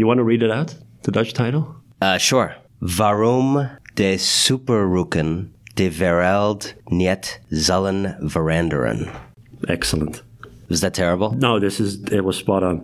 You want to read it out? The Dutch title? Uh, sure. Waarom de superroeken de wereld niet zullen veranderen? Excellent. Was that terrible? No, this is it was spot on.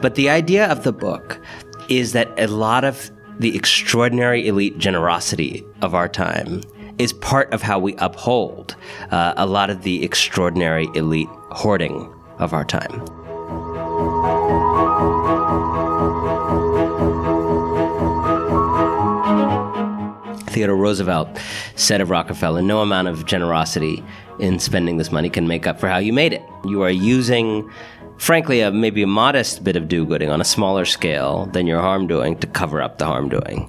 But the idea of the book is that a lot of the extraordinary elite generosity of our time is part of how we uphold uh, a lot of the extraordinary elite hoarding of our time. Theodore Roosevelt said of Rockefeller, no amount of generosity in spending this money can make up for how you made it. You are using, frankly, a, maybe a modest bit of do gooding on a smaller scale than your harm doing to cover up the harm doing.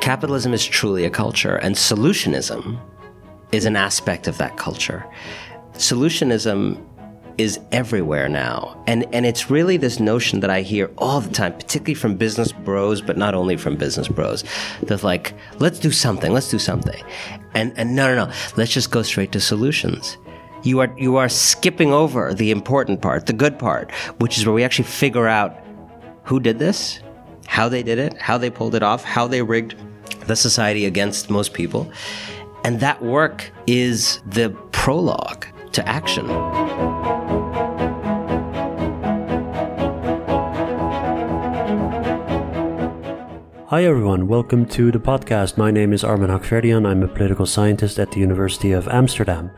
Capitalism is truly a culture, and solutionism is an aspect of that culture. Solutionism is everywhere now. And and it's really this notion that I hear all the time, particularly from business bros, but not only from business bros. That's like, let's do something, let's do something. And and no no no, let's just go straight to solutions. You are you are skipping over the important part, the good part, which is where we actually figure out who did this, how they did it, how they pulled it off, how they rigged the society against most people. And that work is the prologue to action. Hi everyone, welcome to the podcast. My name is Armin Hakverdian. I'm a political scientist at the University of Amsterdam.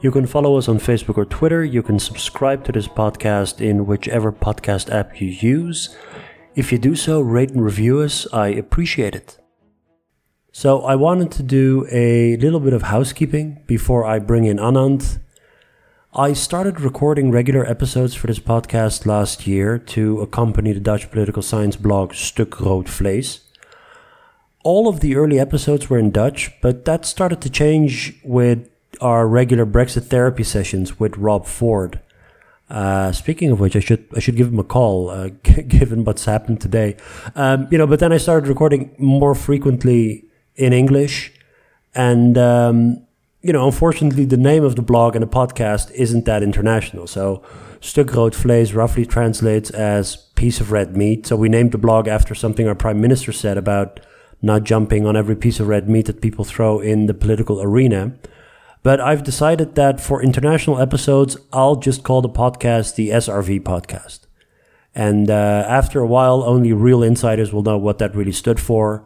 You can follow us on Facebook or Twitter. You can subscribe to this podcast in whichever podcast app you use. If you do so, rate and review us. I appreciate it. So I wanted to do a little bit of housekeeping before I bring in Anand. I started recording regular episodes for this podcast last year to accompany the Dutch political science blog Stuk Rood Vlees. All of the early episodes were in Dutch, but that started to change with our regular Brexit therapy sessions with Rob Ford. Uh, speaking of which, I should I should give him a call, uh, given what's happened today. Um, you know, but then I started recording more frequently in English, and um, you know, unfortunately, the name of the blog and the podcast isn't that international. So, Stuk Vlees roughly translates as piece of red meat. So, we named the blog after something our prime minister said about not jumping on every piece of red meat that people throw in the political arena. But I've decided that for international episodes, I'll just call the podcast the SRV podcast. And uh, after a while, only real insiders will know what that really stood for.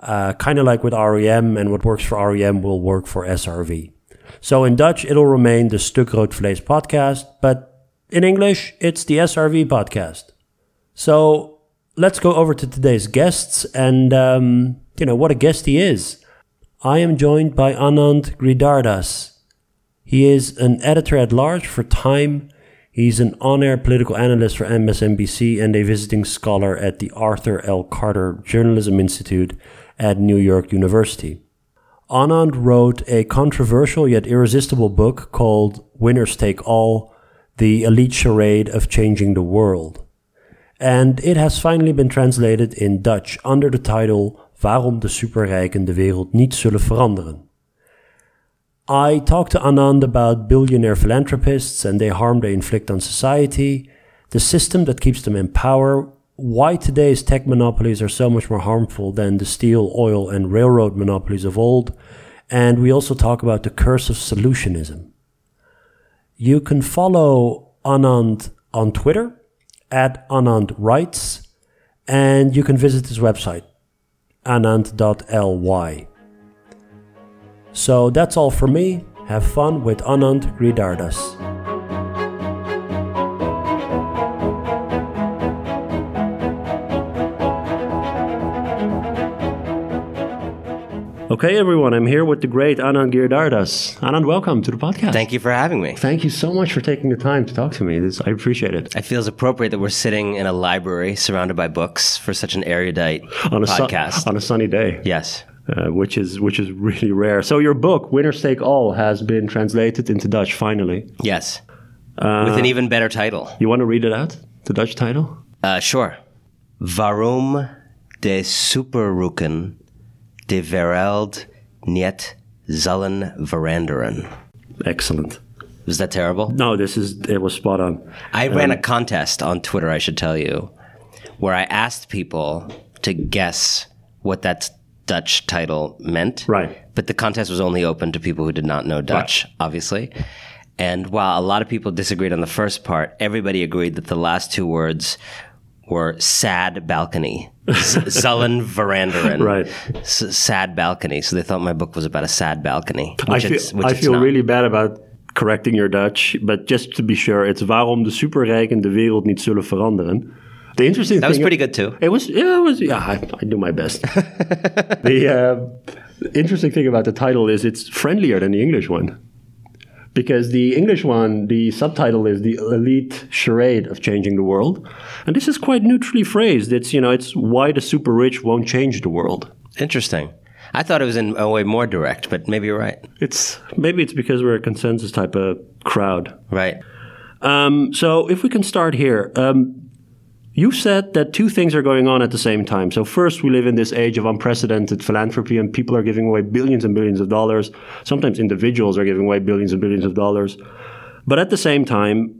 Uh, kind of like with REM, and what works for REM will work for SRV. So in Dutch, it'll remain the Stuk Rood Vlees podcast, but in English, it's the SRV podcast. So let's go over to today's guests and, um, you know, what a guest he is. I am joined by Anand Giridharadas. He is an editor at large for Time. He's an on air political analyst for MSNBC and a visiting scholar at the Arthur L. Carter Journalism Institute at New York University. Anand wrote a controversial yet irresistible book called Winners Take All The Elite Charade of Changing the World. And it has finally been translated in Dutch under the title Waarom de superrijken de wereld niet zullen veranderen. I talked to Anand about billionaire philanthropists and the harm they inflict on society, the system that keeps them in power, why today's tech monopolies are so much more harmful than the steel, oil, and railroad monopolies of old, and we also talk about the curse of solutionism. You can follow Anand on Twitter at Anand Writes, and you can visit his website, anand.ly. So that's all for me. Have fun with Anand Giridharadas. Okay, everyone, I'm here with the great Anand Giridharadas. Anand, welcome to the podcast. Thank you for having me. Thank you so much for taking the time to talk to me. This, I appreciate it. It feels appropriate that we're sitting in a library surrounded by books for such an erudite on a podcast. Su- on a sunny day. Yes. Uh, which is which is really rare. So your book, Winners Take All, has been translated into Dutch finally. Yes. Uh, With an even better title. You want to read it out? the Dutch title? Uh, sure. Waarom de superroeken de wereld niet zullen veranderen? Excellent. Was that terrible? No, this is it was spot on. I ran a um, contest on Twitter, I should tell you, where I asked people to guess what that Dutch title meant. Right. But the contest was only open to people who did not know Dutch, obviously. And while a lot of people disagreed on the first part, everybody agreed that the last two words were sad balcony. Zullen veranderen. Right. S- sad balcony. So they thought my book was about a sad balcony. I feel it's, I it's feel not. really bad about correcting your Dutch, but just to be sure, it's waarom de superrijken de wereld niet zullen veranderen. The interesting That was thing pretty good too. It was yeah, it was yeah. I, I do my best. the uh, interesting thing about the title is it's friendlier than the English one, because the English one, the subtitle is the elite charade of changing the world, and this is quite neutrally phrased. It's you know it's why the super rich won't change the world. Interesting. I thought it was in a way more direct, but maybe you're right. It's maybe it's because we're a consensus type of crowd. Right. Um, so if we can start here. Um, you said that two things are going on at the same time. So first, we live in this age of unprecedented philanthropy, and people are giving away billions and billions of dollars. Sometimes individuals are giving away billions and billions of dollars. But at the same time,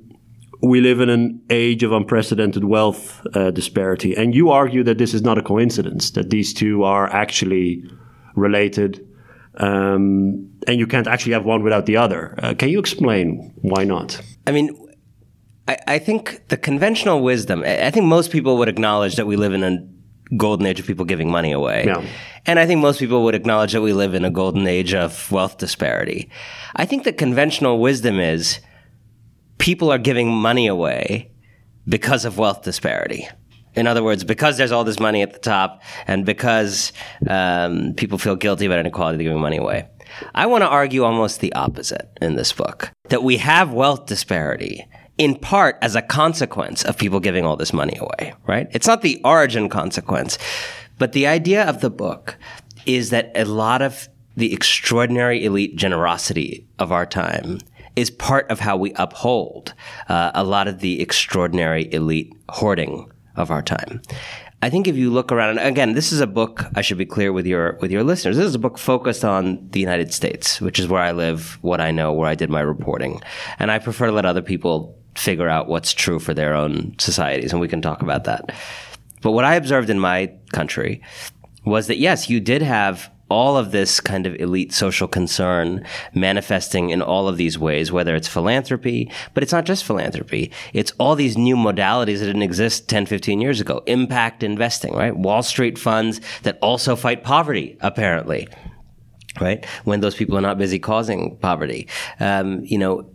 we live in an age of unprecedented wealth uh, disparity. And you argue that this is not a coincidence, that these two are actually related, um, and you can't actually have one without the other. Uh, can you explain why not? I mean, I, I think the conventional wisdom, I think most people would acknowledge that we live in a golden age of people giving money away. Yeah. And I think most people would acknowledge that we live in a golden age of wealth disparity. I think the conventional wisdom is people are giving money away because of wealth disparity. In other words, because there's all this money at the top and because um, people feel guilty about inequality, they're giving money away. I want to argue almost the opposite in this book that we have wealth disparity in part as a consequence of people giving all this money away, right? It's not the origin consequence, but the idea of the book is that a lot of the extraordinary elite generosity of our time is part of how we uphold uh, a lot of the extraordinary elite hoarding of our time. I think if you look around, and again, this is a book. I should be clear with your with your listeners. This is a book focused on the United States, which is where I live, what I know, where I did my reporting, and I prefer to let other people figure out what's true for their own societies, and we can talk about that. But what I observed in my country was that yes, you did have all of this kind of elite social concern manifesting in all of these ways, whether it's philanthropy, but it's not just philanthropy. It's all these new modalities that didn't exist 10, 15 years ago. Impact investing, right? Wall Street funds that also fight poverty, apparently. Right? When those people are not busy causing poverty. Um, you know,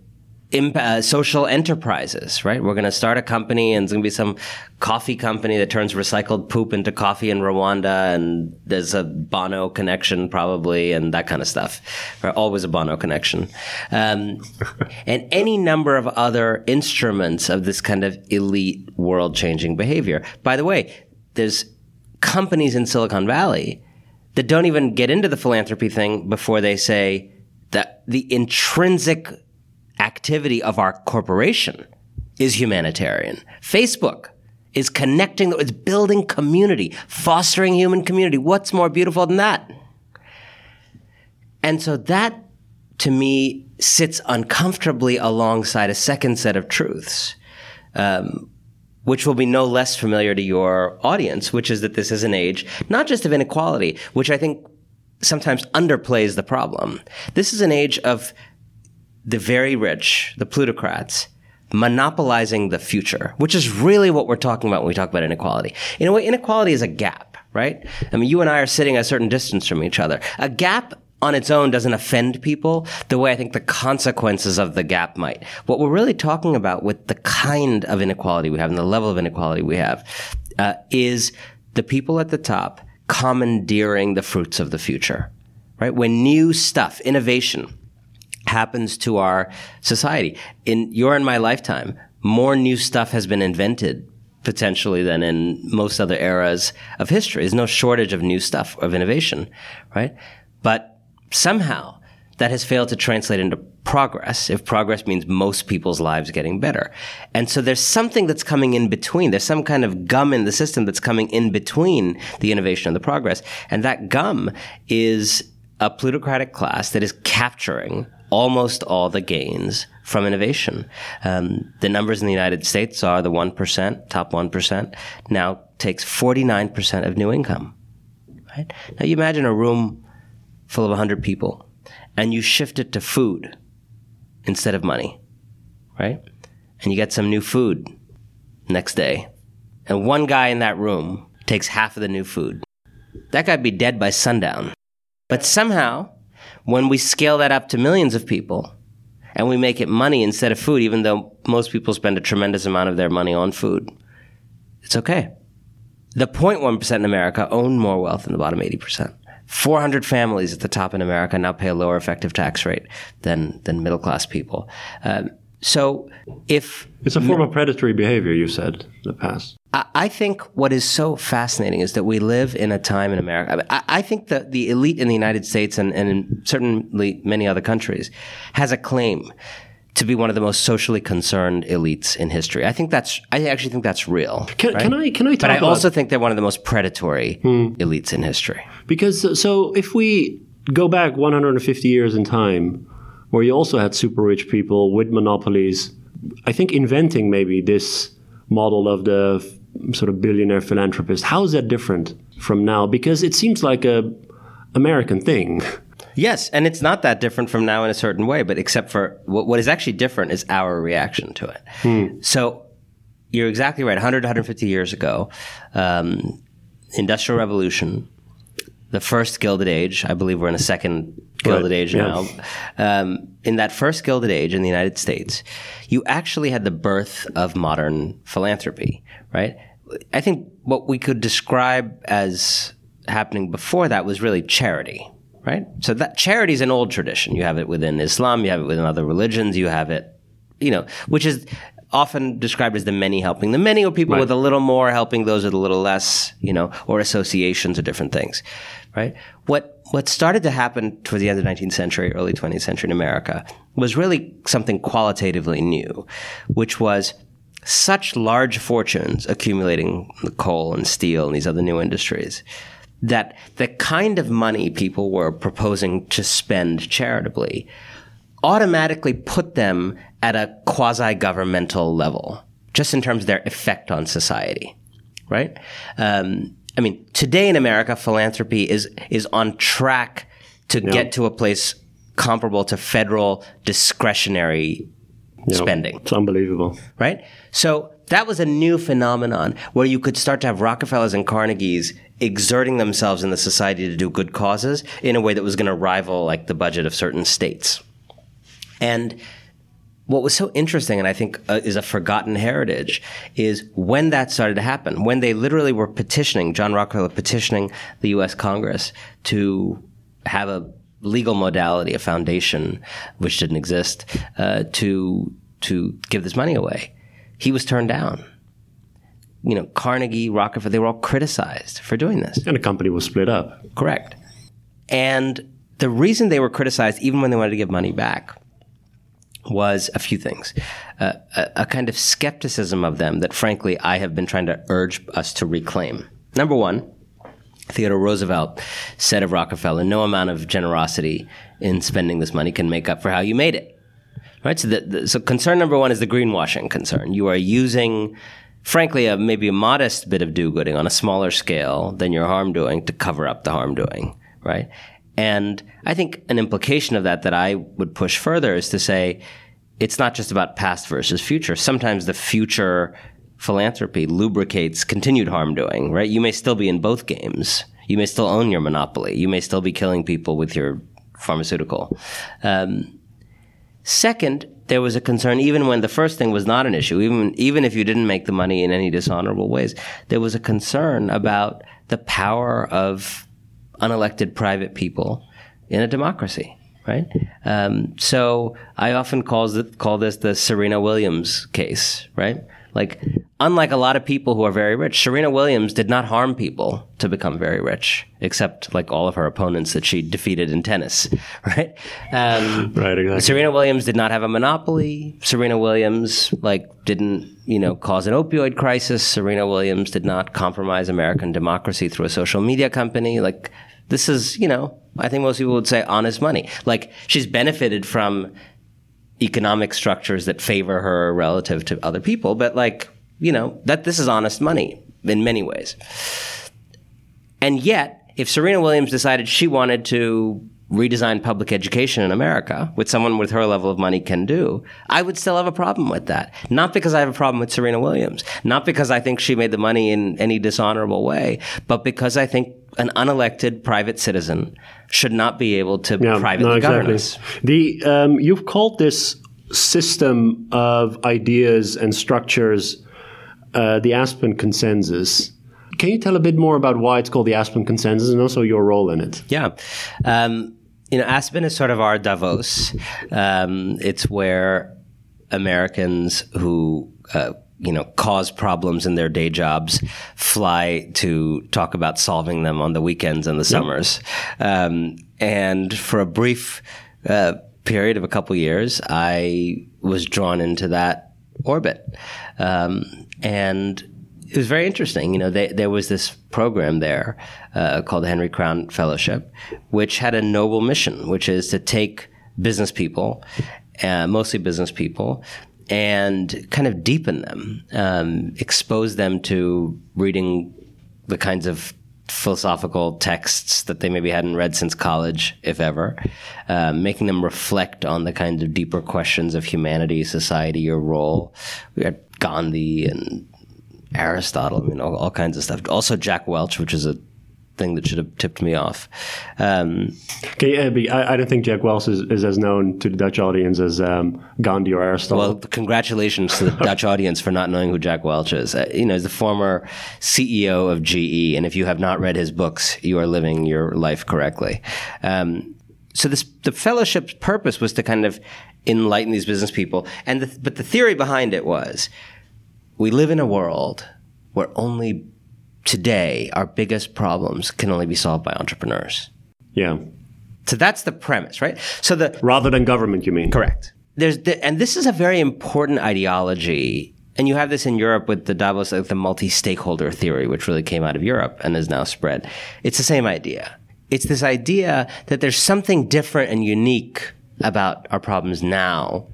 imp- uh, social enterprises, right? We're going to start a company and it's going to be some coffee company that turns recycled poop into coffee in Rwanda and there's a Bono connection probably and that kind of stuff. Right? Always a Bono connection. Um, and any number of other instruments of this kind of elite world changing behavior. By the way, there's companies in Silicon Valley that don't even get into the philanthropy thing before they say that the intrinsic activity of our corporation is humanitarian. Facebook is connecting, it's building community, fostering human community. What's more beautiful than that? And so that to me sits uncomfortably alongside a second set of truths, um, which will be no less familiar to your audience, which is that this is an age not just of inequality, which I think sometimes underplays the problem. This is an age of the very rich, the plutocrats, monopolizing the future, which is really what we're talking about when we talk about inequality. In a way, inequality is a gap, right? I mean, you and I are sitting a certain distance from each other. A gap on its own doesn't offend people the way I think the consequences of the gap might. What we're really talking about with the kind of inequality we have and the level of inequality we have uh, is the people at the top commandeering the fruits of the future, right? When new stuff, innovation, happens to our society. In your and my lifetime, more new stuff has been invented potentially than in most other eras of history. There's no shortage of new stuff, of innovation, right? But somehow that has failed to translate into progress, if progress means most people's lives getting better. And so there's something that's coming in between. There's some kind of gum in the system that's coming in between the innovation and the progress. And that gum is a plutocratic class that is capturing almost all the gains from innovation. Um, the numbers in the United States are the 1%, top 1%, now takes 49% of new income. Right? Now you imagine a room full of 100 people and you shift it to food instead of money, right? And you get some new food next day. And one guy in that room takes half of the new food. That guy'd be dead by sundown. But somehow, when we scale that up to millions of people and we make it money instead of food, even though most people spend a tremendous amount of their money on food, it's okay. The 0.1% in America own more wealth than the bottom 80%. 400 families at the top in America now pay a lower effective tax rate than, than middle class people. Um, so if it's a form of predatory behavior, you said in the past. I, I think what is so fascinating is that we live in a time in America. I, I think that the elite in the United States and, and in certainly many other countries has a claim to be one of the most socially concerned elites in history. I think that's. I actually think that's real. Can, right? can I? Can I? but I also think they're one of the most predatory hmm. elites in history. Because so if we go back 150 years in time, where you also had super rich people with monopolies, I think inventing maybe this model of the sort of billionaire philanthropist. How is that different from now? Because it seems like a American thing. Yes, and it's not that different from now in a certain way, but except for what, what is actually different is our reaction to it. Hmm. So you're exactly right. 100, 150 years ago, um, Industrial Revolution, the first Gilded Age. I believe we're in a second Gilded right. Age now. Um, in that first Gilded Age in the United States, you actually had the birth of modern philanthropy, right? I think what we could describe as happening before that was really charity, right? So that charity is an old tradition. You have it within Islam, you have it within other religions, you have it, you know, which is often described as the many helping the many, or people right. with a little more helping those with a little less, you know, or associations or different things, right? What what started to happen towards the end of the 19th century, early 20th century in America was really something qualitatively new, which was such large fortunes accumulating the coal and steel and these other new industries that the kind of money people were proposing to spend charitably automatically put them at a quasi governmental level, just in terms of their effect on society, right? Um, I mean, today in America, philanthropy is is on track to yep. get to a place comparable to federal discretionary yep. spending. It's unbelievable, right? So that was a new phenomenon where you could start to have Rockefellers and Carnegies exerting themselves in the society to do good causes in a way that was going to rival like the budget of certain states. And what was so interesting, and I think uh, is a forgotten heritage, is when that started to happen, when they literally were petitioning, John Rockefeller petitioning the U.S. Congress to have a legal modality, a foundation, which didn't exist, uh, to to give this money away. He was turned down. You know, Carnegie, Rockefeller, they were all criticized for doing this. And the company was split up. Correct. And the reason they were criticized, even when they wanted to give money back, was a few things. Uh, a, a, kind of skepticism of them that, frankly, I have been trying to urge us to reclaim. Number one, Theodore Roosevelt said of Rockefeller, no amount of generosity in spending this money can make up for how you made it. Right? So, the, the, so concern number one is the greenwashing concern. You are using, frankly, a, maybe a modest bit of do-gooding on a smaller scale than your harm doing to cover up the harm doing. Right? And I think an implication of that that I would push further is to say it's not just about past versus future. Sometimes the future philanthropy lubricates continued harm doing, right? You may still be in both games. You may still own your monopoly. You may still be killing people with your pharmaceutical. Um, second, there was a concern, even when the first thing was not an issue, even, even if you didn't make the money in any dishonorable ways, there was a concern about the power of unelected private people in a democracy, right? Um, so I often call, call this the Serena Williams case, right? Like, unlike a lot of people who are very rich, Serena Williams did not harm people to become very rich, except like all of her opponents that she defeated in tennis, right? Um, right, exactly. Serena Williams did not have a monopoly. Serena Williams, like, didn't, you know, cause an opioid crisis. Serena Williams did not compromise American democracy through a social media company. Like, this is, you know, I think most people would say honest money. Like, she's benefited from economic structures that favor her relative to other people, but like, you know, that this is honest money in many ways. And yet, if Serena Williams decided she wanted to redesign public education in America, which someone with her level of money can do, I would still have a problem with that. Not because I have a problem with Serena Williams, not because I think she made the money in any dishonorable way, but because I think an unelected private citizen should not be able to yeah, privately no, exactly. govern us. The um, you've called this system of ideas and structures uh, the Aspen Consensus. Can you tell a bit more about why it's called the Aspen Consensus and also your role in it? Yeah. Um, you know, Aspen is sort of our Davos. Um, it's where Americans who uh, you know, cause problems in their day jobs, fly to talk about solving them on the weekends and the summers. Um, and for a brief uh, period of a couple years, I was drawn into that orbit. Um, and it was very interesting. You know, they, there was this program there uh, called the Henry Crown Fellowship, which had a noble mission, which is to take business people, uh, mostly business people, and kind of deepen them, um, expose them to reading the kinds of philosophical texts that they maybe hadn't read since college, if ever, uh, making them reflect on the kinds of deeper questions of humanity, society, your role. We had Gandhi and Aristotle, I mean, all, all kinds of stuff. Also, Jack Welch, which is a thing that should have tipped me off. Um, okay, I, I, don't think Jack Welch is, is, as known to the Dutch audience as um, Gandhi or Aristotle. Well, congratulations to the Dutch audience for not knowing who Jack Welch is. Uh, you know, he's the former CEO of GE, and if you have not read his books, you are living your life correctly. Um, so this the fellowship's purpose was to kind of enlighten these business people, and the, but the theory behind it was we live in a world where only today, our biggest problems can only be solved by entrepreneurs. Yeah. So that's the premise, right? So the rather than government, you mean? Correct. There's the, and this is a very important ideology. And you have this in Europe with the Davos, like the multi-stakeholder theory, which really came out of Europe and is now spread. It's the same idea. It's this idea that there's something different and unique about our problems now.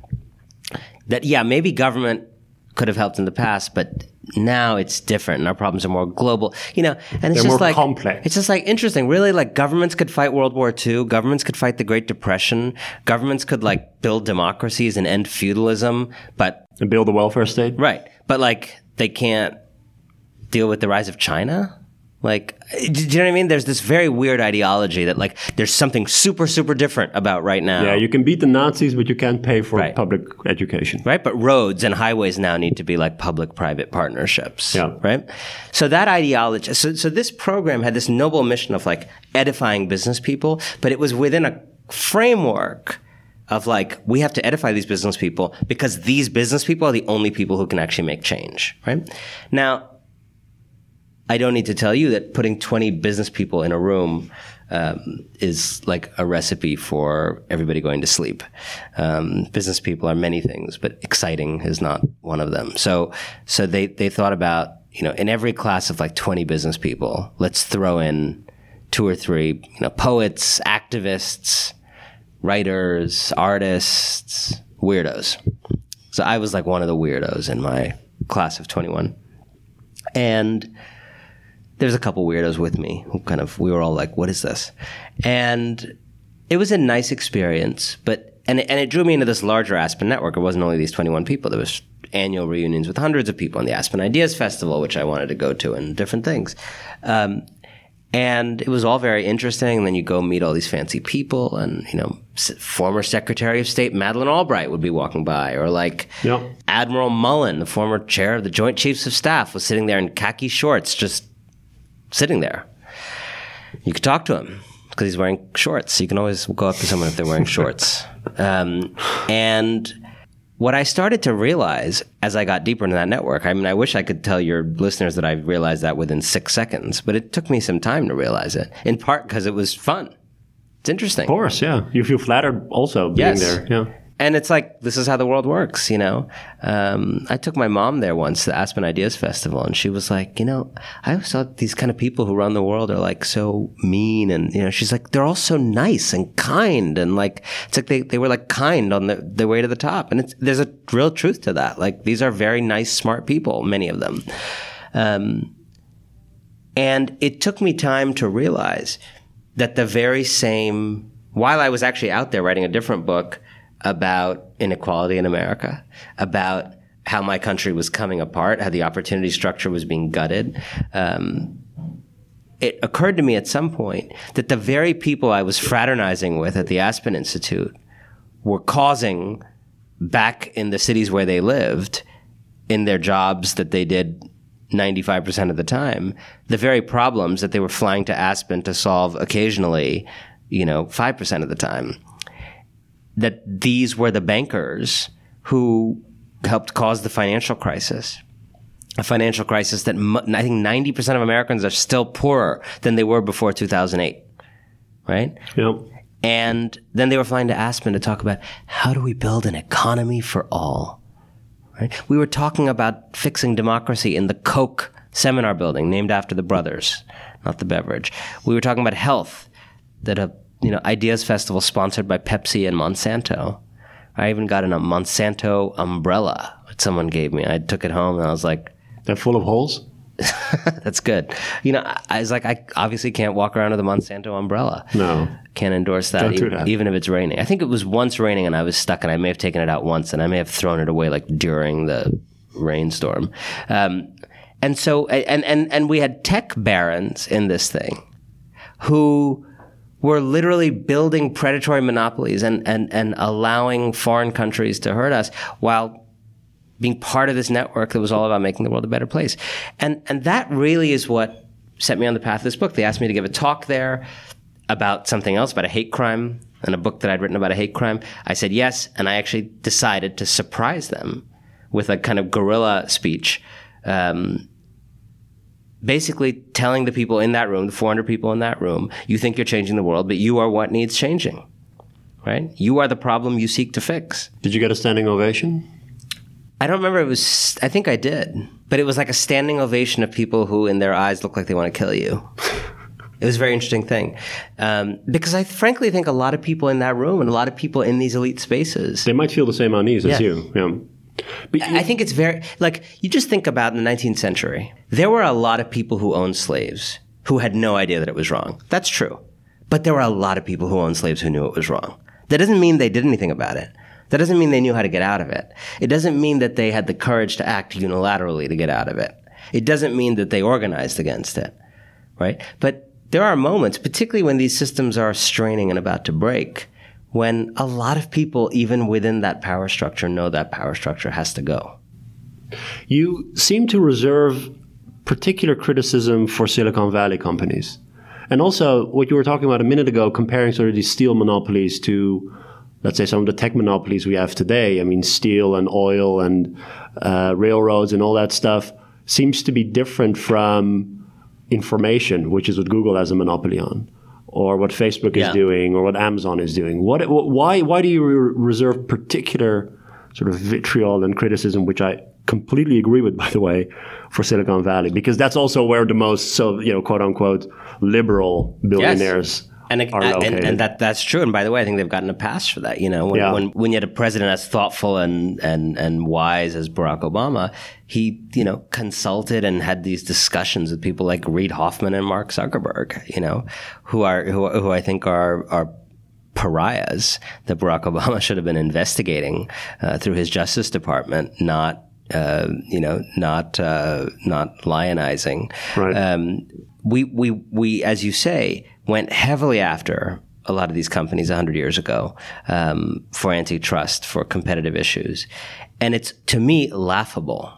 That yeah, maybe government could have helped in the past, but now it's different and our problems are more global, you know, and it's They're just like, complex. it's just like interesting. Really, like governments could fight World War II. Governments could fight the Great Depression. Governments could like build democracies and end feudalism, but. And build a welfare state? Right. But like they can't deal with the rise of China. Like, do you know what I mean? There's this very weird ideology that like there's something super super different about right now. Yeah, you can beat the Nazis, but you can't pay for right. public education. Right, but roads and highways now need to be like public-private partnerships. Yeah. Right. So that ideology. So so this program had this noble mission of like edifying business people, but it was within a framework of like we have to edify these business people because these business people are the only people who can actually make change. Right. Now I don't need to tell you that putting 20 business people in a room um, is like a recipe for everybody going to sleep. Um, business people are many things, but exciting is not one of them. So, so they, they thought about, you know, in every class of like 20 business people, let's throw in two or three, you know, poets, activists, writers, artists, weirdos. So I was like one of the weirdos in my class of 21. And there's a couple weirdos with me who kind of we were all like, "What is this?" And it was a nice experience, but and it, and it drew me into this larger Aspen network. It wasn't only these 21 people. There was annual reunions with hundreds of people on the Aspen Ideas Festival, which I wanted to go to, and different things. Um, and it was all very interesting. And then you go meet all these fancy people, and you know, former Secretary of State Madeleine Albright would be walking by, or like yep. Admiral Mullen, the former chair of the Joint Chiefs of Staff, was sitting there in khaki shorts, just sitting there. You could talk to him because he's wearing shorts. You can always go up to someone if they're wearing shorts. Um, and what I started to realize as I got deeper into that network, I mean, I wish I could tell your listeners that I realized that within six seconds, but it took me some time to realize it, in part because it was fun. It's interesting. Of course, yeah. You feel flattered also being Yes. there. Yeah. And it's like this is how the world works you know? Um, i took my mom there once the aspen ideas festival and she was like you know i always thought these kind of people who run the world are like so mean and you know she's like they're all so nice and kind and like it's like they, they were like kind on the, their way to the top. And there's a real truth to that. Like these are very nice smart people many of them. Um, and it took me time to realize that the very same, while I was actually out there writing a different book about inequality in America, about how my country was coming apart, how the opportunity structure was being gutted, um, it occurred to me at some point that the very people I was fraternizing with at the Aspen Institute were causing back in the cities where they lived in their jobs that they did 95% of the time, the very problems that they were flying to Aspen to solve occasionally, you know, 5% of the time. That these were the bankers who helped cause the financial crisis. A financial crisis that I think 90% of Americans are still poorer than they were before 2008. Right? Yeah. And then they were flying to Aspen to talk about how do we build an economy for all. Right? We were talking about fixing democracy in the Koch seminar building, named after the brothers, not the beverage. We were talking about health, that a you know ideas festival sponsored by Pepsi and Monsanto. I even got in a Monsanto umbrella that someone gave me. I took it home and I was like, They're full of holes. "That's good." You know, I I was like, I obviously can't walk around with a Monsanto umbrella. No. Can't endorse that, even, that. even if it's raining. I think it was once raining and I was stuck and I may have taken it out once and I may have thrown it away like during the rainstorm. Um, and so, and, and, and we had tech barons in this thing who were literally building predatory monopolies and, and, and allowing foreign countries to hurt us while being part of this network that was all about making the world a better place. And, and that really is what set me on the path of this book. They asked me to give a talk there about something else, about a hate crime and a book that I'd written about a hate crime. I said yes, and I actually decided to surprise them with a kind of guerrilla speech. Um, basically telling the people in that room, the 400 people in that room, you think you're changing the world, but you are what needs changing. Right? You are the problem you seek to fix. Did you get a standing ovation? I don't remember. It was. I think I did, but it was like a standing ovation of people who, in their eyes, look like they want to kill you. It was a very interesting thing, um, because I frankly think a lot of people in that room and a lot of people in these elite spaces. They might feel the same unease as you. Yeah. But you, I think it's very like you just think about in the 19th century. There were a lot of people who owned slaves who had no idea that it was wrong. That's true, but there were a lot of people who owned slaves who knew it was wrong. That doesn't mean they did anything about it. That doesn't mean they knew how to get out of it. It doesn't mean that they had the courage to act unilaterally to get out of it. It doesn't mean that they organized against it, right? But there are moments, particularly when these systems are straining and about to break, when a lot of people, even within that power structure, know that power structure has to go. you seem to reserve particular criticism for Silicon Valley companies. And also, what you were talking about a minute ago, comparing sort of these steel monopolies to, let's say, some of the tech monopolies we have today. I mean, steel and oil and uh, railroads and all that stuff seems to be different from information, which is what Google has a monopoly on, or what Facebook is Yeah. doing, or what Amazon is doing. What, wh- why, why do you re- reserve particular sort of vitriol and criticism, which I completely agree with, by the way, for Silicon Valley? Because that's also where the most, so you know, quote unquote, liberal billionaires And, and, located. and that that's true. And by the way, I think they've gotten a pass for that. You know, when, Yeah. when, when you had a president as thoughtful and, and, and wise as Barack Obama, he, you know, consulted and had these discussions with people like Reid Hoffman and Mark Zuckerberg, you know, who are, who, who I think are, are pariahs that Barack Obama should have been investigating uh, through his Justice Department, not uh, you know, not uh, not lionizing. Right. Um, we we we, as you say, went heavily after a lot of these companies hundred years ago um, for antitrust, for competitive issues, and it's to me laughable.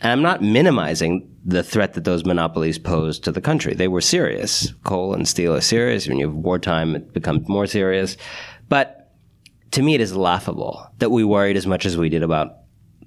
And I'm not minimizing the threat that those monopolies posed to the country. They were serious. Coal and steel are serious. When you have wartime, it becomes more serious. But to me, it is laughable that we worried as much as we did about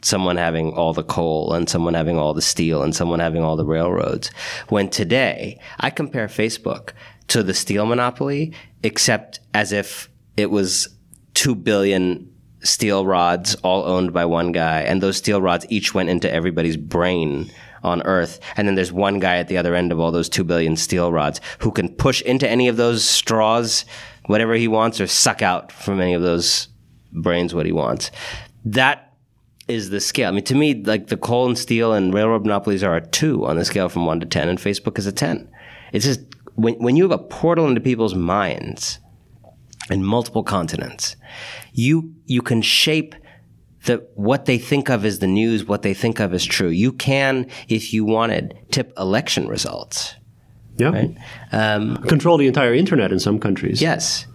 someone having all the coal and someone having all the steel and someone having all the railroads. When today I compare Facebook to the steel monopoly, except as if it was 2 billion steel rods all owned by one guy and those steel rods each went into everybody's brain on earth and then there's one guy at the other end of all those 2 billion steel rods who can push into any of those straws whatever he wants or suck out from any of those brains what he wants that is the scale i mean to me like the coal and steel and railroad monopolies are a 2 on the scale from 1 to 10 and facebook is a 10 it's just when, when you have a portal into people's minds in multiple continents, you you can shape the what they think of as the news, what they think of as true. You can, if you wanted, tip election results. Yeah. Right? Um, Control the entire internet in some countries. Yes.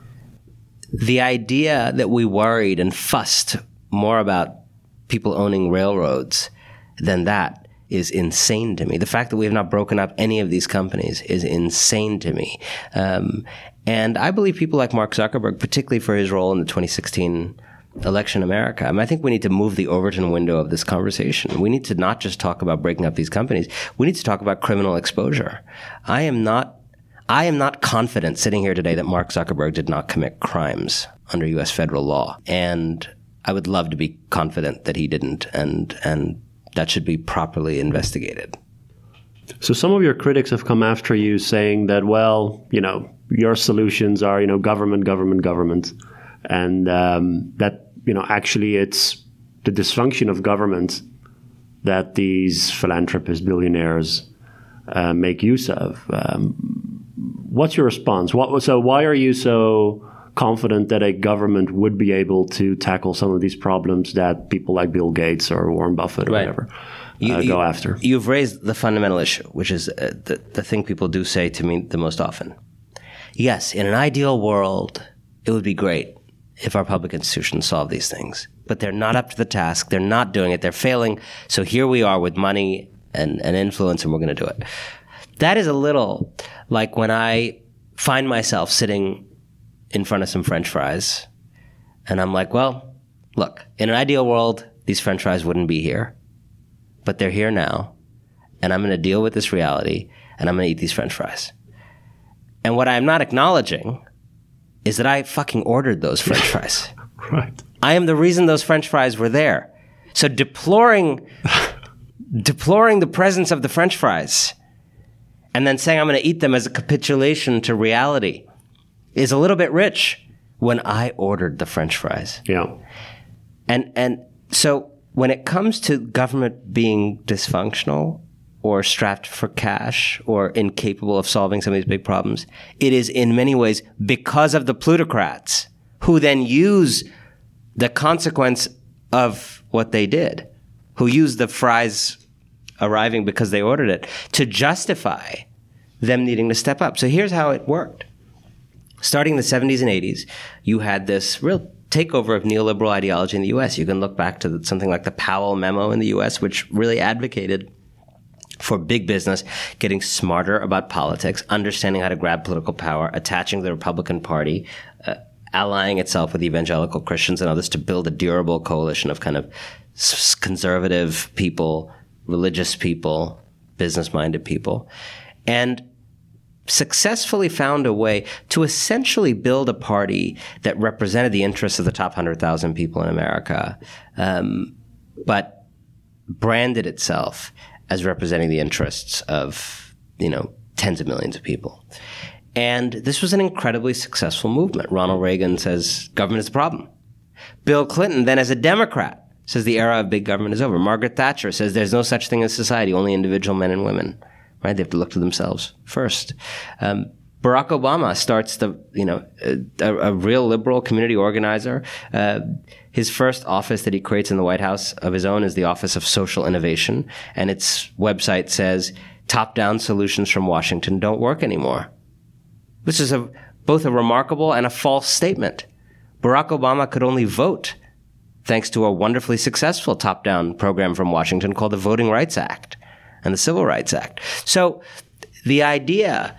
The idea that we worried and fussed more about people owning railroads than that is insane to me. The fact that we have not broken up any of these companies is insane to me. Um, and I believe people like Mark Zuckerberg, particularly for his role in the 2016 election in America. I, mean, I think we need to move the Overton window of this conversation. We need to not just talk about breaking up these companies. We need to talk about criminal exposure. I am not, I am not confident sitting here today that Mark Zuckerberg did not commit crimes under U.S. federal law. And I would love to be confident that he didn't. And, and that should be properly investigated. So some of your critics have come after you saying that, well, you know, your solutions are, you know, government, government, government, and um, that you know actually it's the dysfunction of government that these philanthropist billionaires uh, make use of. Um, what's your response? What so why are you so confident that a government would be able to tackle some of these problems that people like Bill Gates or Warren Buffett or right. whatever you, uh, go after? You've raised the fundamental issue, which is uh, the, the thing people do say to me the most often yes, in an ideal world, it would be great if our public institutions solve these things. But they're not up to the task. They're not doing it. They're failing. So here we are with money and, and influence, and we're going to do it. That is a little like when I find myself sitting in front of some French fries, and I'm like, well, look, in an ideal world, these French fries wouldn't be here, but they're here now, and I'm going to deal with this reality, and I'm going to eat these French fries. And what I'm not acknowledging is that I fucking ordered those french fries. right. I am the reason those french fries were there. So deploring deploring the presence of the french fries and then saying I'm going to eat them as a capitulation to reality is a little bit rich when I ordered the french fries. Yeah. And and so when it comes to government being dysfunctional, or strapped for cash or incapable of solving some of these big problems. It is in many ways because of the plutocrats who then use the consequence of what they did, who use the fries arriving because they ordered it to justify them needing to step up. So here's how it worked. Starting in the 70s and 80s, you had this real takeover of neoliberal ideology in the US. You can look back to something like the Powell memo in the US, which really advocated for big business, getting smarter about politics, understanding how to grab political power, attaching to the Republican Party, uh, allying itself with evangelical Christians and others to build a durable coalition of kind of conservative people, religious people, business minded people. And successfully found a way to essentially build a party that represented the interests of the top 100,000 people in America, um, but branded itself as representing the interests of, you know, tens of millions of people. And this was an incredibly successful movement. Ronald Reagan says government is the problem. Bill Clinton, then as a Democrat, says the era of big government is over. Margaret Thatcher says there's no such thing as society, only individual men and women. Right? They have to look to themselves first. Um, Barack Obama starts the, you know, a, a real liberal community organizer. Uh, his first office that he creates in the White House of his own is the Office of Social Innovation, and its website says top-down solutions from Washington don't work anymore. This is a, both a remarkable and a false statement. Barack Obama could only vote thanks to a wonderfully successful top-down program from Washington called the Voting Rights Act and the Civil Rights Act. So the idea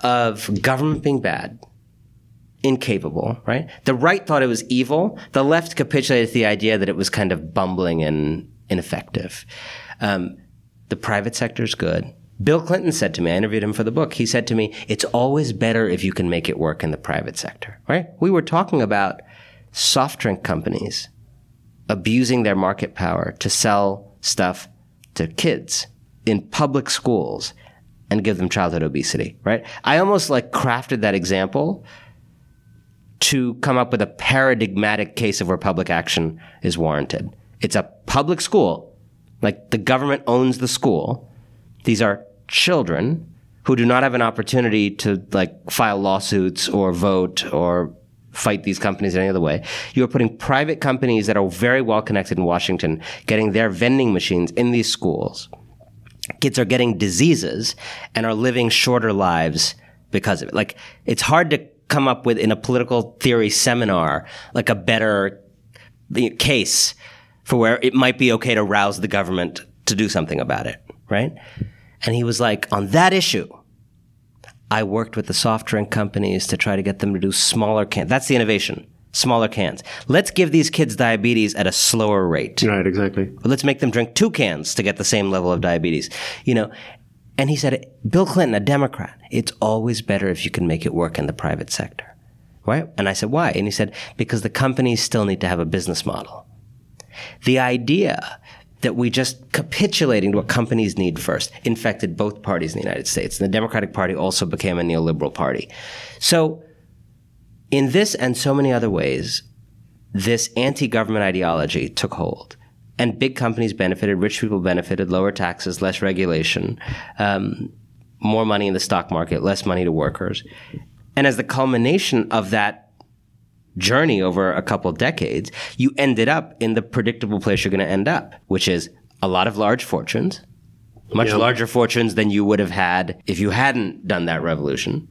of government being bad incapable, right? The right thought it was evil. The left capitulated to the idea that it was kind of bumbling and ineffective. Um, the private sector is good. Bill Clinton said to me, I interviewed him for the book. He said to me, it's always better if you can make it work in the private sector, right? We were talking about soft drink companies abusing their market power to sell stuff to kids in public schools and give them childhood obesity, right? I almost like crafted that example to come up with a paradigmatic case of where public action is warranted. It's a public school, like the government owns the school. These are children who do not have an opportunity to like file lawsuits or vote or fight these companies in any other way. You are putting private companies that are very well connected in Washington, getting their vending machines in these schools. Kids are getting diseases and are living shorter lives because of it. Like, it's hard to come up with in a political theory seminar, like a better case for where it might be okay to rouse the government to do something about it, right? And he was like, on that issue, I worked with the soft drink companies to try to get them to do smaller cans. That's the innovation. Smaller cans. Let's give these kids diabetes at a slower rate. Right, exactly. But let's make them drink two cans to get the same level of diabetes. You know, and he said, Bill Clinton, a Democrat, it's always better if you can make it work in the private sector. Right? And I said, why? And he said, because the companies still need to have a business model. The idea that we just capitulating to what companies need first infected both parties in the United States. And the Democratic Party also became a neoliberal party. So, in this and so many other ways, this anti government ideology took hold. And big companies benefited, rich people benefited, lower taxes, less regulation, um, more money in the stock market, less money to workers. And as the culmination of that journey over a couple decades, you ended up in the predictable place you're going to end up, which is a lot of large fortunes, much yep. larger fortunes than you would have had if you hadn't done that revolution,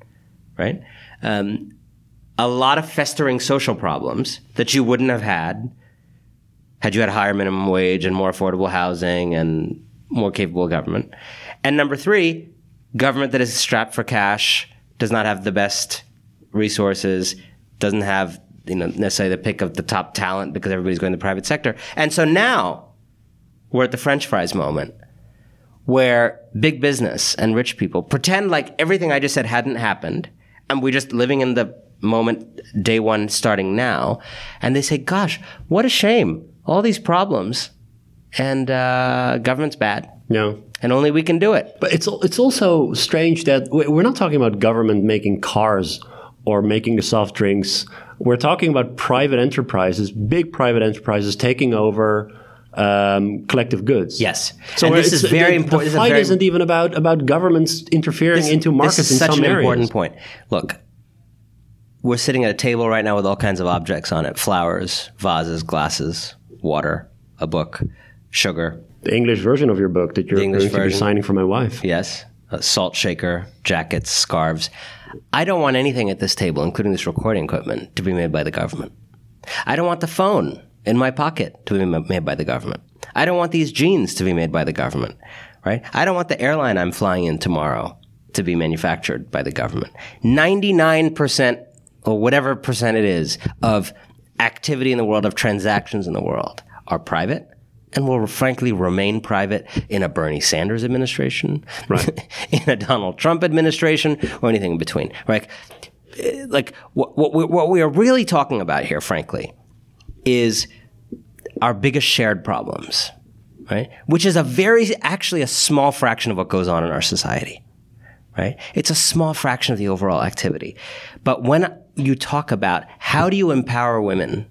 right? Um, a lot of festering social problems that you wouldn't have had had you had a higher minimum wage and more affordable housing and more capable government. And number three, government that is strapped for cash, does not have the best resources, doesn't have you know necessarily the pick of the top talent because everybody's going to the private sector. And so now we're at the French fries moment where big business and rich people pretend like everything I just said hadn't happened and we're just living in the moment day one starting now and they say gosh what a shame all these problems and uh, government's bad yeah and only we can do it but it's it's also strange that we're not talking about government making cars or making the soft drinks we're talking about private enterprises, big private enterprises taking over um, collective goods. Yes. So and this is very the, important. The fight very, isn't even about about governments interfering this, into markets in some areas. this is such an areas. important point. Look, we're sitting at a table right now with all kinds of objects on it: flowers, vases, glasses, water, a book, sugar. The English version of your book that you're going to be signing for my wife. Yes, a salt shaker, jackets, scarves. I don't want anything at this table, including this recording equipment, to be made by the government. I don't want the phone in my pocket to be made by the government. I don't want these jeans to be made by the government, right? I don't want the airline I'm flying in tomorrow to be manufactured by the government. 99% or whatever percent it is of activity in the world, of transactions in the world are private and will frankly remain private in a Bernie Sanders administration, right. in a Donald Trump administration, or anything in between. Right? Eh, like what, what, we, what we are really talking about here, frankly, is our biggest shared problems, right? Which is a very, actually, a small fraction of what goes on in our society, right? It's a small fraction of the overall activity. But when you talk about how do you empower women,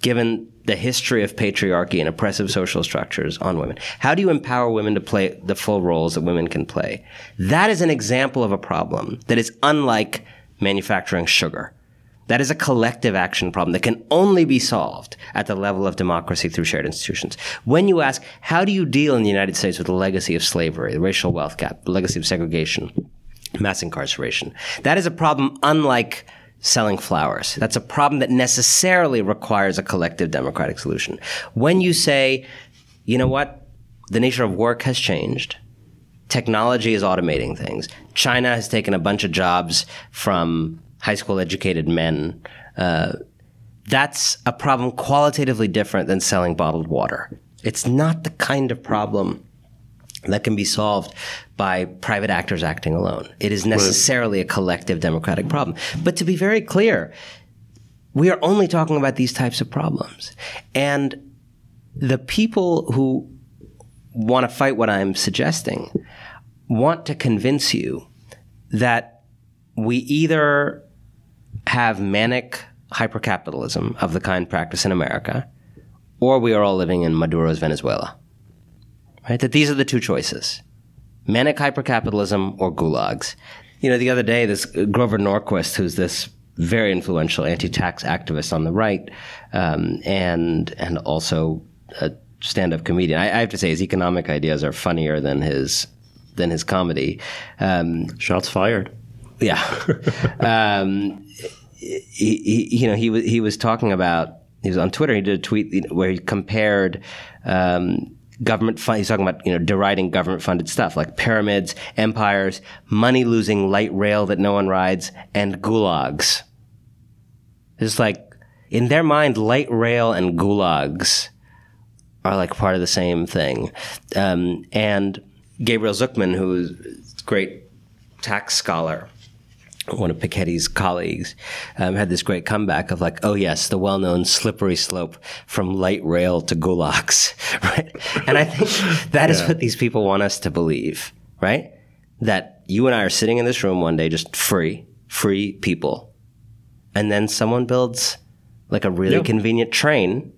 given the history of patriarchy and oppressive social structures on women. How do you empower women to play the full roles that women can play? That is an example of a problem that is unlike manufacturing sugar. That is a collective action problem that can only be solved at the level of democracy through shared institutions. When you ask, how do you deal in the United States with the legacy of slavery, the racial wealth gap, the legacy of segregation, mass incarceration? That is a problem unlike selling flowers. That's a problem that necessarily requires a collective democratic solution. When you say, you know what, the nature of work has changed, technology is automating things. China has taken a bunch of jobs from high school educated men. Uh, that's a problem qualitatively different than selling bottled water. It's not the kind of problem that can be solved by private actors acting alone. It is necessarily a collective democratic problem. But to be very clear, we are only talking about these types of problems. And the people who want to fight what I'm suggesting want to convince you that we either have manic hypercapitalism of the kind practiced in America, or we are all living in Maduro's Venezuela. Right? That these are the two choices. Manic hypercapitalism or gulags. You know, the other day, this Grover Norquist, who's this very influential anti-tax activist on the right, um, and and also a stand-up comedian. I, I, have to say, his economic ideas are funnier than his than his comedy. Um, Shots fired. Yeah. um, he, he, you know, he was he was talking about. He was on Twitter. He did a tweet where he compared. Um, government. He's talking about you know deriding government funded stuff like pyramids, empires, money losing light rail that no one rides, and gulags. It's like in their mind, light rail and gulags are like part of the same thing. Um, and Gabriel Zucman, who is a great tax scholar, one of Piketty's colleagues, um, had this great comeback of like, oh yes, the well-known slippery slope from light rail to gulags, right? And I think that is yeah. what these people want us to believe, right? That you and I are sitting in this room one day, just free, free people, and then someone builds like a really yeah. convenient train,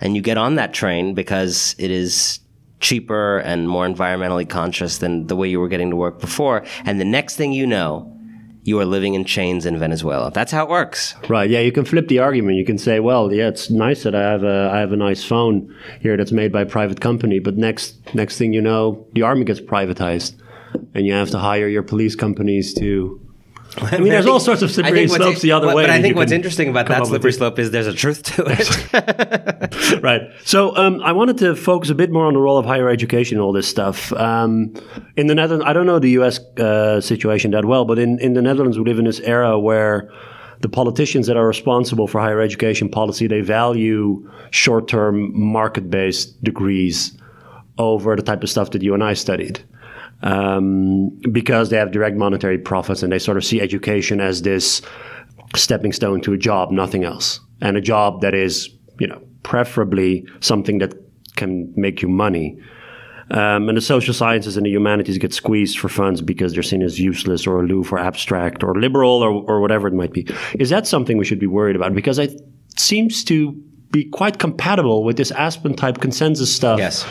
and you get on that train because it is cheaper and more environmentally conscious than the way you were getting to work before, and the next thing you know you are living in chains in Venezuela. That's how it works. Right. Yeah. You can flip the argument. You can say, well, yeah, it's nice that I have a, I have a nice phone here that's made by a private company, but next, next thing you know, the army gets privatized and you have to hire your police companies to I mean, there's all sorts of slippery slopes the other what, way. But I think what's interesting about that slippery slope is there's a truth to it. right. So um, I wanted to focus a bit more on the role of higher education and all this stuff. Um, in the Netherlands, I don't know the U.S. Uh, situation that well, but in, in the Netherlands, we live in this era where the politicians that are responsible for higher education policy they value short-term market-based degrees over the type of stuff that you and I studied um, because they have direct monetary profits and they sort of see education as this stepping stone to a job, nothing else, and a job that is, you know, preferably something that can make you money. Um, and the social sciences and the humanities get squeezed for funds because they're seen as useless or aloof or abstract or liberal or, or whatever it might be. Is that something we should be worried about? Because it seems to be quite compatible with this Aspen type consensus stuff yes.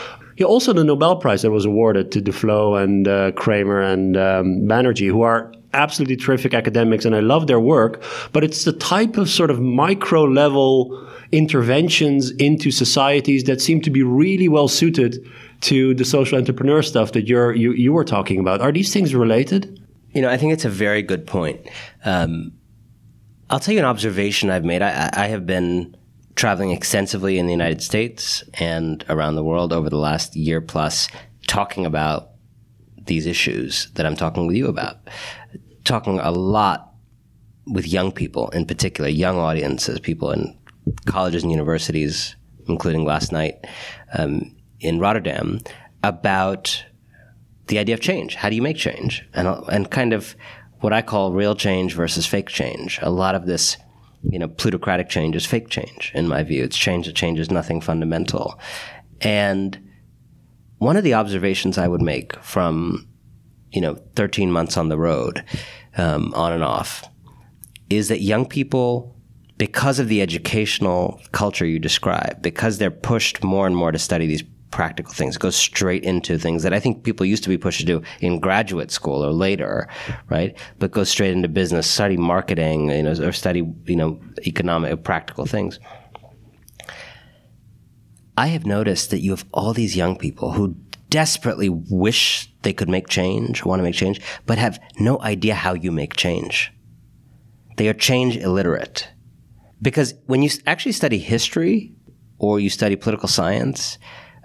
Also the Nobel Prize that was awarded to Duflo and uh, Kremer and um, Banerjee, who are absolutely terrific academics, and I love their work. But it's the type of sort of micro level interventions into societies that seem to be really well suited to the social entrepreneur stuff that you're you, you were talking about. Are these things related? You know, I think it's a very good point. Um, I'll tell you an observation I've made. I, I have been traveling extensively in the United States and around the world over the last year plus, talking about these issues that I'm talking with you about. Talking a lot with young people, in particular, young audiences, people in colleges and universities, including last night um, in Rotterdam, about the idea of change. How do you make change? And, and kind of what I call real change versus fake change. A lot of this you know, plutocratic change is fake change, in my view. It's change that changes nothing fundamental. And one of the observations I would make from, you know, 13 months on the road, um, on and off, is that young people, because of the educational culture you describe, because they're pushed more and more to study these practical things. It goes straight into things that I think people used to be pushed to do in graduate school or later, right? But goes straight into business, study marketing, you know, or study, you know, economic, practical things. I have noticed that you have all these young people who desperately wish they could make change, want to make change, but have no idea how you make change. They are change illiterate. Because when you actually study history or you study political science,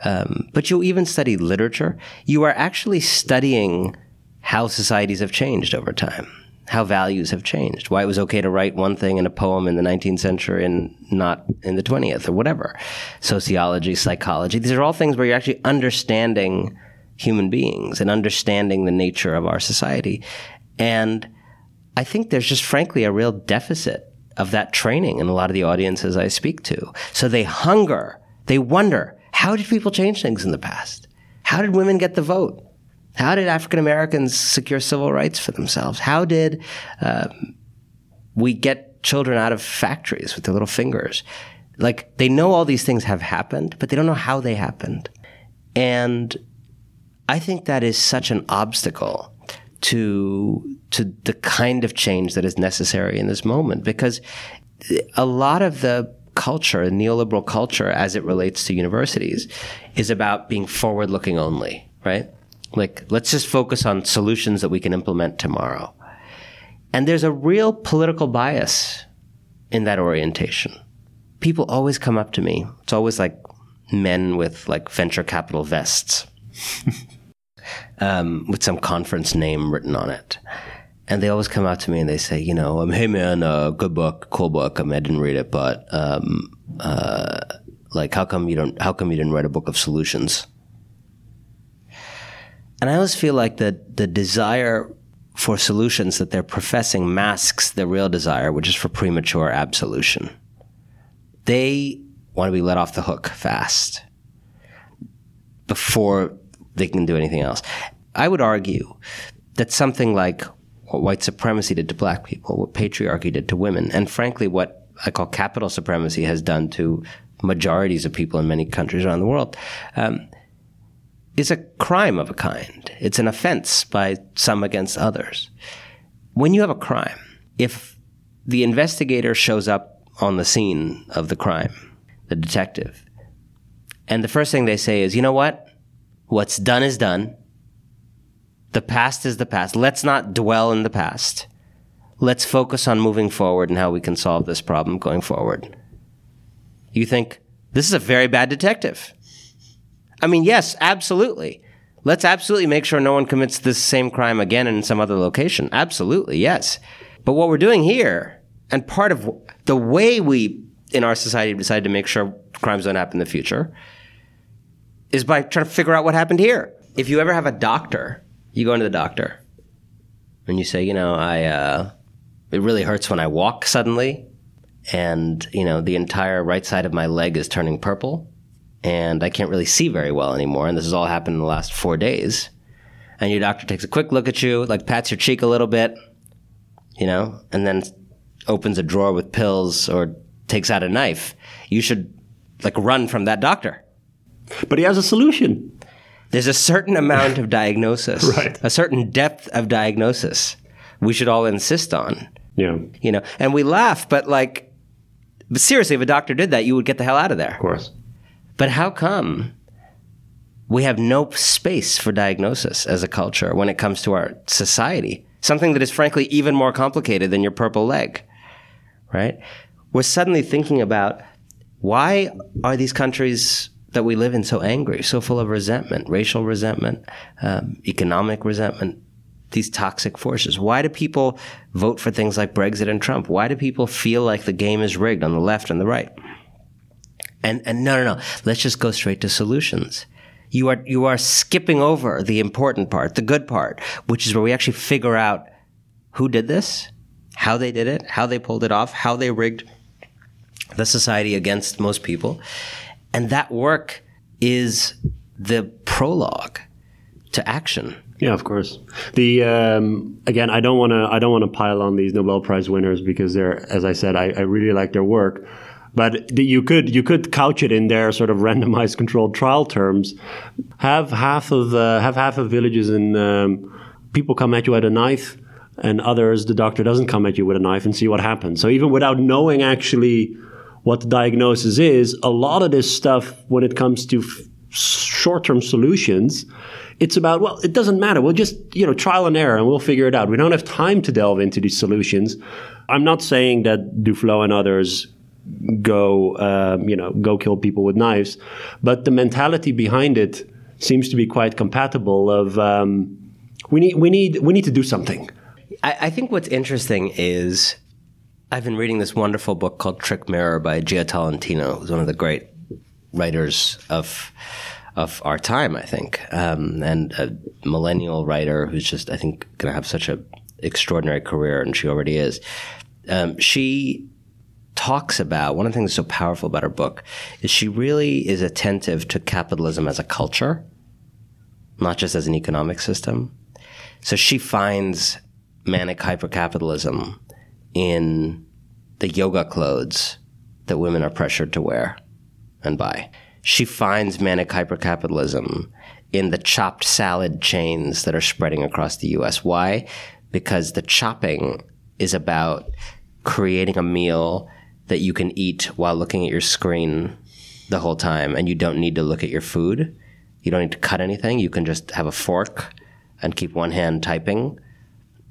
um, but you'll even study literature. You are actually studying how societies have changed over time. how values have changed, why it was okay to write one thing in a poem in the 19th century and not in the 20th or whatever. Sociology, psychology, these are all things where you're actually understanding human beings and understanding the nature of our society. And I think there's just frankly a real deficit of that training in a lot of the audiences I speak to. So they hunger, they wonder, how did people change things in the past? How did women get the vote? How did African Americans secure civil rights for themselves? How did uh, we get children out of factories with their little fingers? Like they know all these things have happened, but they don't know how they happened. And I think that is such an obstacle to to the kind of change that is necessary in this moment because a lot of the culture, neoliberal culture as it relates to universities is about being forward looking only, right? Like, let's just focus on solutions that we can implement tomorrow. And there's a real political bias in that orientation. People always come up to me. It's always like men with like venture capital vests um, with some conference name written on it. And they always come out to me and they say, you know, um, hey man, uh, good book, cool book. I, mean, I didn't read it, but um, uh, like, how come you don't? How come you didn't write a book of solutions? And I always feel like the, the desire for solutions that they're professing masks the real desire, which is for premature absolution. They want to be let off the hook fast before they can do anything else. I would argue that something like what white supremacy did to black people, what patriarchy did to women, and frankly, what I call capital supremacy has done to majorities of people in many countries around the world, um, is a crime of a kind. It's an offense by some against others. When you have a crime, if the investigator shows up on the scene of the crime, the detective, and the first thing they say is, you know what? What's done is done. The past is the past. Let's not dwell in the past. Let's focus on moving forward and how we can solve this problem going forward. You think, this is a very bad detective. I mean, yes, absolutely. Let's absolutely make sure no one commits this same crime again in some other location. Absolutely, yes. But what we're doing here, and part of the way we in our society decide to make sure crimes don't happen in the future, is by trying to figure out what happened here. If you ever have a doctor, you go into the doctor and you say, you know, I, uh, it really hurts when I walk suddenly, and you know, the entire right side of my leg is turning purple and I can't really see very well anymore. And this has all happened in the last four days. And your doctor takes a quick look at you, like pats your cheek a little bit, you know, and then opens a drawer with pills or takes out a knife. You should like run from that doctor. But he has a solution. There's a certain amount of diagnosis, right. a certain depth of diagnosis we should all insist on. Yeah. You know, and we laugh, but like, but seriously, if a doctor did that, you would get the hell out of there. Of course. But how come we have no space for diagnosis as a culture when it comes to our society? Something that is frankly even more complicated than your purple leg, right? We're suddenly thinking about why are these countries that we live in so angry, so full of resentment, racial resentment, um, economic resentment, these toxic forces? Why do people vote for things like Brexit and Trump? Why do people feel like the game is rigged on the left and the right? And, and no, no, no. Let's just go straight to solutions. You are, you are skipping over the important part, the good part, which is where we actually figure out who did this, how they did it, how they pulled it off, how they rigged the society against most people. And that work is the prologue to action. Yeah, of course. The um, again, I don't want to I don't want to pile on these Nobel Prize winners because they're, as I said, I, I really like their work. But you could you could couch it in their sort of randomized controlled trial terms. Have half of uh, have half of villages and um, people come at you with a knife, and others the doctor doesn't come at you with a knife and see what happens. So even without knowing actually what the diagnosis is, a lot of this stuff when it comes to f- short term solutions. It's about, well, it doesn't matter. We'll just, you know, trial and error and we'll figure it out. We don't have time to delve into these solutions. I'm not saying that Duflo and others go, um, you know, go kill people with knives. But the mentality behind it seems to be quite compatible. Of um, we need, we need, we need to do something. I, I think what's interesting is I've been reading this wonderful book called Trick Mirror by Jia Tolentino, who's one of the great writers of of our time, I think, um, and a millennial writer who's just, I think, going to have such an extraordinary career, and she already is. Um, she talks about one of the things that's so powerful about her book is she really is attentive to capitalism as a culture, not just as an economic system. So she finds manic hypercapitalism in the yoga clothes that women are pressured to wear and buy. She finds manic hypercapitalism in the chopped salad chains that are spreading across the US. Why? Because the chopping is about creating a meal that you can eat while looking at your screen the whole time and you don't need to look at your food. You don't need to cut anything. You can just have a fork and keep one hand typing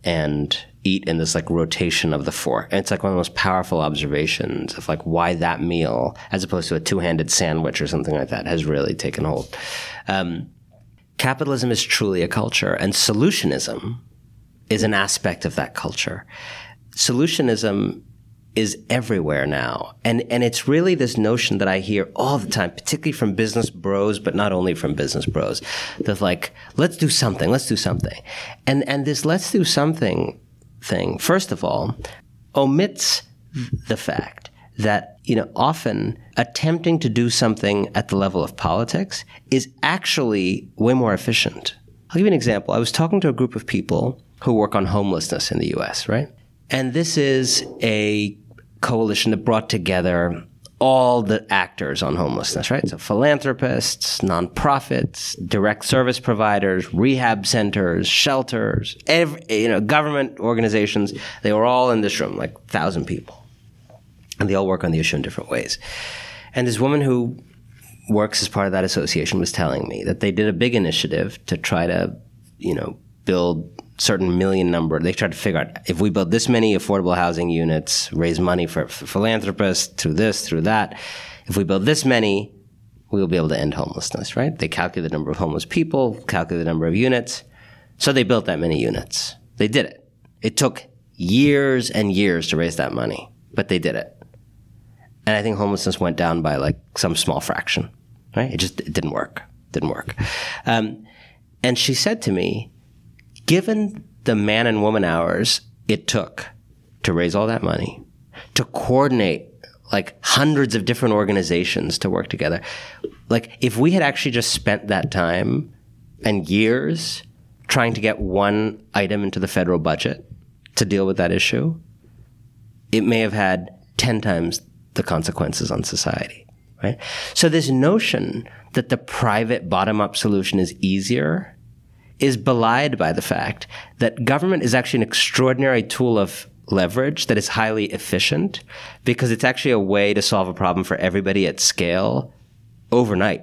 and eat in this like rotation of the fork. And it's like one of the most powerful observations of like why that meal, as opposed to a two-handed sandwich or something like that, has really taken hold. Um, capitalism is truly a culture, and solutionism is an aspect of that culture. Solutionism is everywhere now. And, and it's really this notion that I hear all the time, particularly from business bros, but not only from business bros, that like, let's do something, let's do something. And, and this let's do something thing, first of all, omits the fact that, you know, often attempting to do something at the level of politics is actually way more efficient. I'll give you an example. I was talking to a group of people who work on homelessness in the US, right? And this is a coalition that brought together all the actors on homelessness, right? So philanthropists, nonprofits, direct service providers, rehab centers, shelters, every, you know, government organizations. They were all in this room, like thousand people, and they all work on the issue in different ways. And this woman who works as part of that association was telling me that they did a big initiative to try to, you know, build certain million number. They tried to figure out if we build this many affordable housing units, raise money for, for philanthropists through this, through that. If we build this many, we will be able to end homelessness, right? They calculate the number of homeless people, calculate the number of units. So they built that many units. They did it. It took years and years to raise that money, but they did it. And I think homelessness went down by like some small fraction, right? It just it didn't work. Didn't work. Um, and she said to me, given the man and woman hours it took to raise all that money, to coordinate like hundreds of different organizations to work together, like if we had actually just spent that time and years trying to get one item into the federal budget to deal with that issue, it may have had 10 times the consequences on society, right? So this notion that the private bottom up solution is easier is belied by the fact that government is actually an extraordinary tool of leverage that is highly efficient because it's actually a way to solve a problem for everybody at scale overnight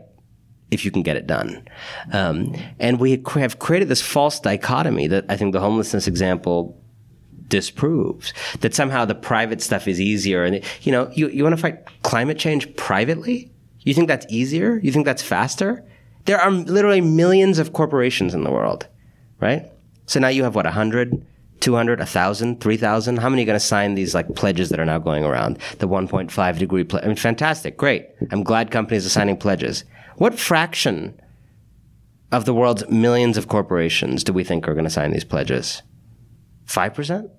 if you can get it done. Um, and we have created this false dichotomy that I think the homelessness example disproves that somehow the private stuff is easier. And, you know, you, you want to fight climate change privately? You think that's easier? You think that's faster? There are literally millions of corporations in the world, right? So now you have what, 100, 200, 1,000, 3,000? How many are going to sign these like pledges that are now going around? The 1.5 degree pledge. I mean, fantastic. Great. I'm glad companies are signing pledges. What fraction of the world's millions of corporations do we think are going to sign these pledges? 5%?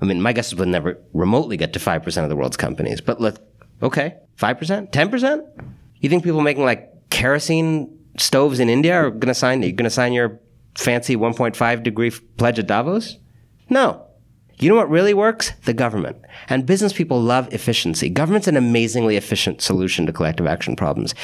I mean, my guess is we'll never remotely get to 5% of the world's companies, but let, okay, 5%? 10%? You think people making like kerosene stoves in India are going to sign, you're going to sign your fancy 1.5 degree pledge at Davos? No. You know what really works? The government. And business people love efficiency. Government's an amazingly efficient solution to collective action problems,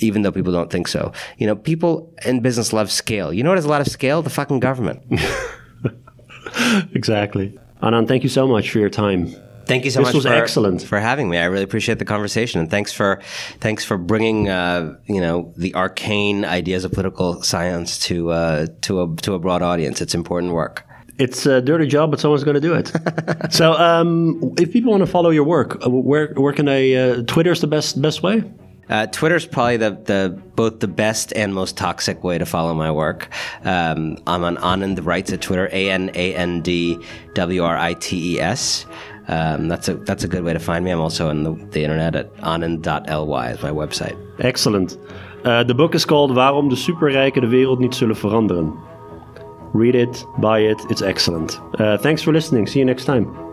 even though people don't think so. You know, people in business love scale. You know what has a lot of scale? The fucking government. exactly. Anand, thank you so much for your time. Thank you so this much was for, excellent. for having me. I really appreciate the conversation, and thanks for thanks for bringing uh, you know the arcane ideas of political science to uh, to a to a broad audience. It's important work. It's a dirty job, but someone's going to do it. so, um, if people want to follow your work, uh, where where can they? Uh, Twitter is the best best way. Uh, Twitter's probably the, the both the best and most toxic way to follow my work. Um, I'm on Anand the Writes at Twitter, A N A N D W R I T E S. Um, that's a that's a good way to find me. I'm also on the, the internet at anand.ly is my website. Excellent. Uh, the book is called Waarom de superrijken de wereld niet zullen veranderen. Read it, buy it, it's excellent. Uh, thanks for listening. See you next time.